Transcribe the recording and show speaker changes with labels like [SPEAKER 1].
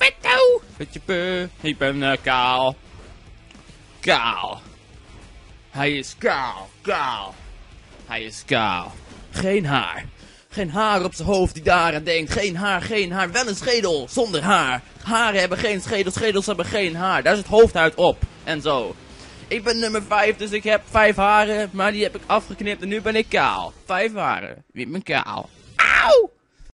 [SPEAKER 1] petto. Petje pe. ik ben eh, kaal. Kaal. Hij is kaal, kaal. Hij is kaal. Geen haar. Geen haar op zijn hoofd die daaraan denkt. Geen haar, geen haar. Wel een schedel zonder haar. Haren hebben geen schedel, schedels hebben geen haar. Daar zit hoofdhuid op. En zo. Ik ben nummer 5, dus ik heb 5 haren. Maar die heb ik afgeknipt en nu ben ik kaal. 5 haren. Wie ben kaal? Auw!